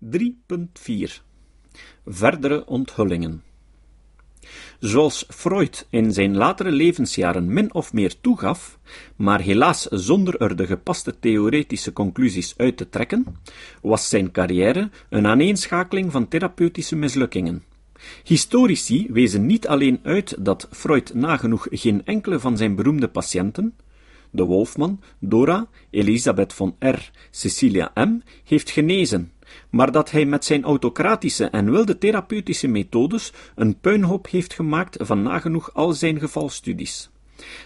3.4 Verdere onthullingen Zoals Freud in zijn latere levensjaren min of meer toegaf, maar helaas zonder er de gepaste theoretische conclusies uit te trekken, was zijn carrière een aaneenschakeling van therapeutische mislukkingen. Historici wezen niet alleen uit dat Freud nagenoeg geen enkele van zijn beroemde patiënten, de Wolfman, Dora, Elisabeth von R., Cecilia M., heeft genezen, maar dat hij met zijn autocratische en wilde therapeutische methodes een puinhoop heeft gemaakt van nagenoeg al zijn gevalstudies.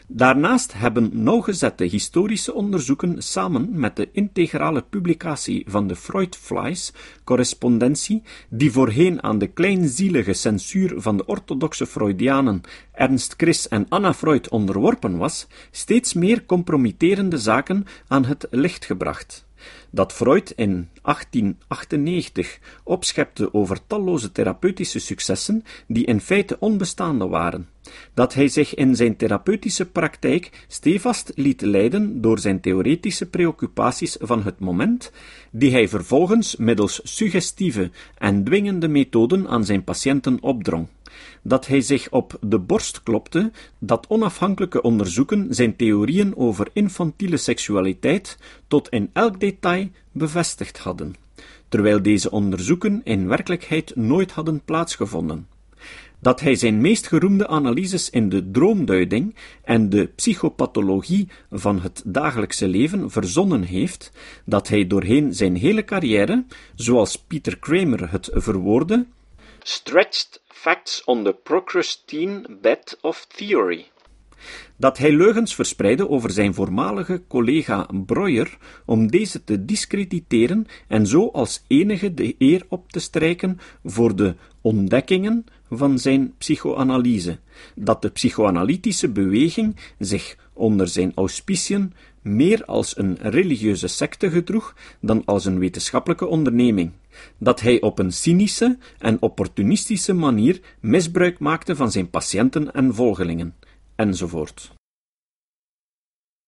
Daarnaast hebben nauwgezette historische onderzoeken samen met de integrale publicatie van de Freud-Flies correspondentie, die voorheen aan de kleinzielige censuur van de orthodoxe Freudianen Ernst Chris en Anna Freud onderworpen was, steeds meer compromitterende zaken aan het licht gebracht dat Freud in 1898 opschepte over talloze therapeutische successen die in feite onbestaande waren, dat hij zich in zijn therapeutische praktijk stevast liet leiden door zijn theoretische preoccupaties van het moment, die hij vervolgens middels suggestieve en dwingende methoden aan zijn patiënten opdrong dat hij zich op de borst klopte dat onafhankelijke onderzoeken zijn theorieën over infantiele seksualiteit tot in elk detail bevestigd hadden, terwijl deze onderzoeken in werkelijkheid nooit hadden plaatsgevonden. Dat hij zijn meest geroemde analyses in de droomduiding en de psychopathologie van het dagelijkse leven verzonnen heeft, dat hij doorheen zijn hele carrière, zoals Peter Kramer het verwoordde, stretched facts on the Procrustine bed of theory. Dat hij leugens verspreidde over zijn voormalige collega Breuer om deze te discrediteren en zo als enige de eer op te strijken voor de ontdekkingen van zijn psychoanalyse, dat de psychoanalytische beweging zich onder zijn auspiciën meer als een religieuze secte gedroeg dan als een wetenschappelijke onderneming, dat hij op een cynische en opportunistische manier misbruik maakte van zijn patiënten en volgelingen, enzovoort.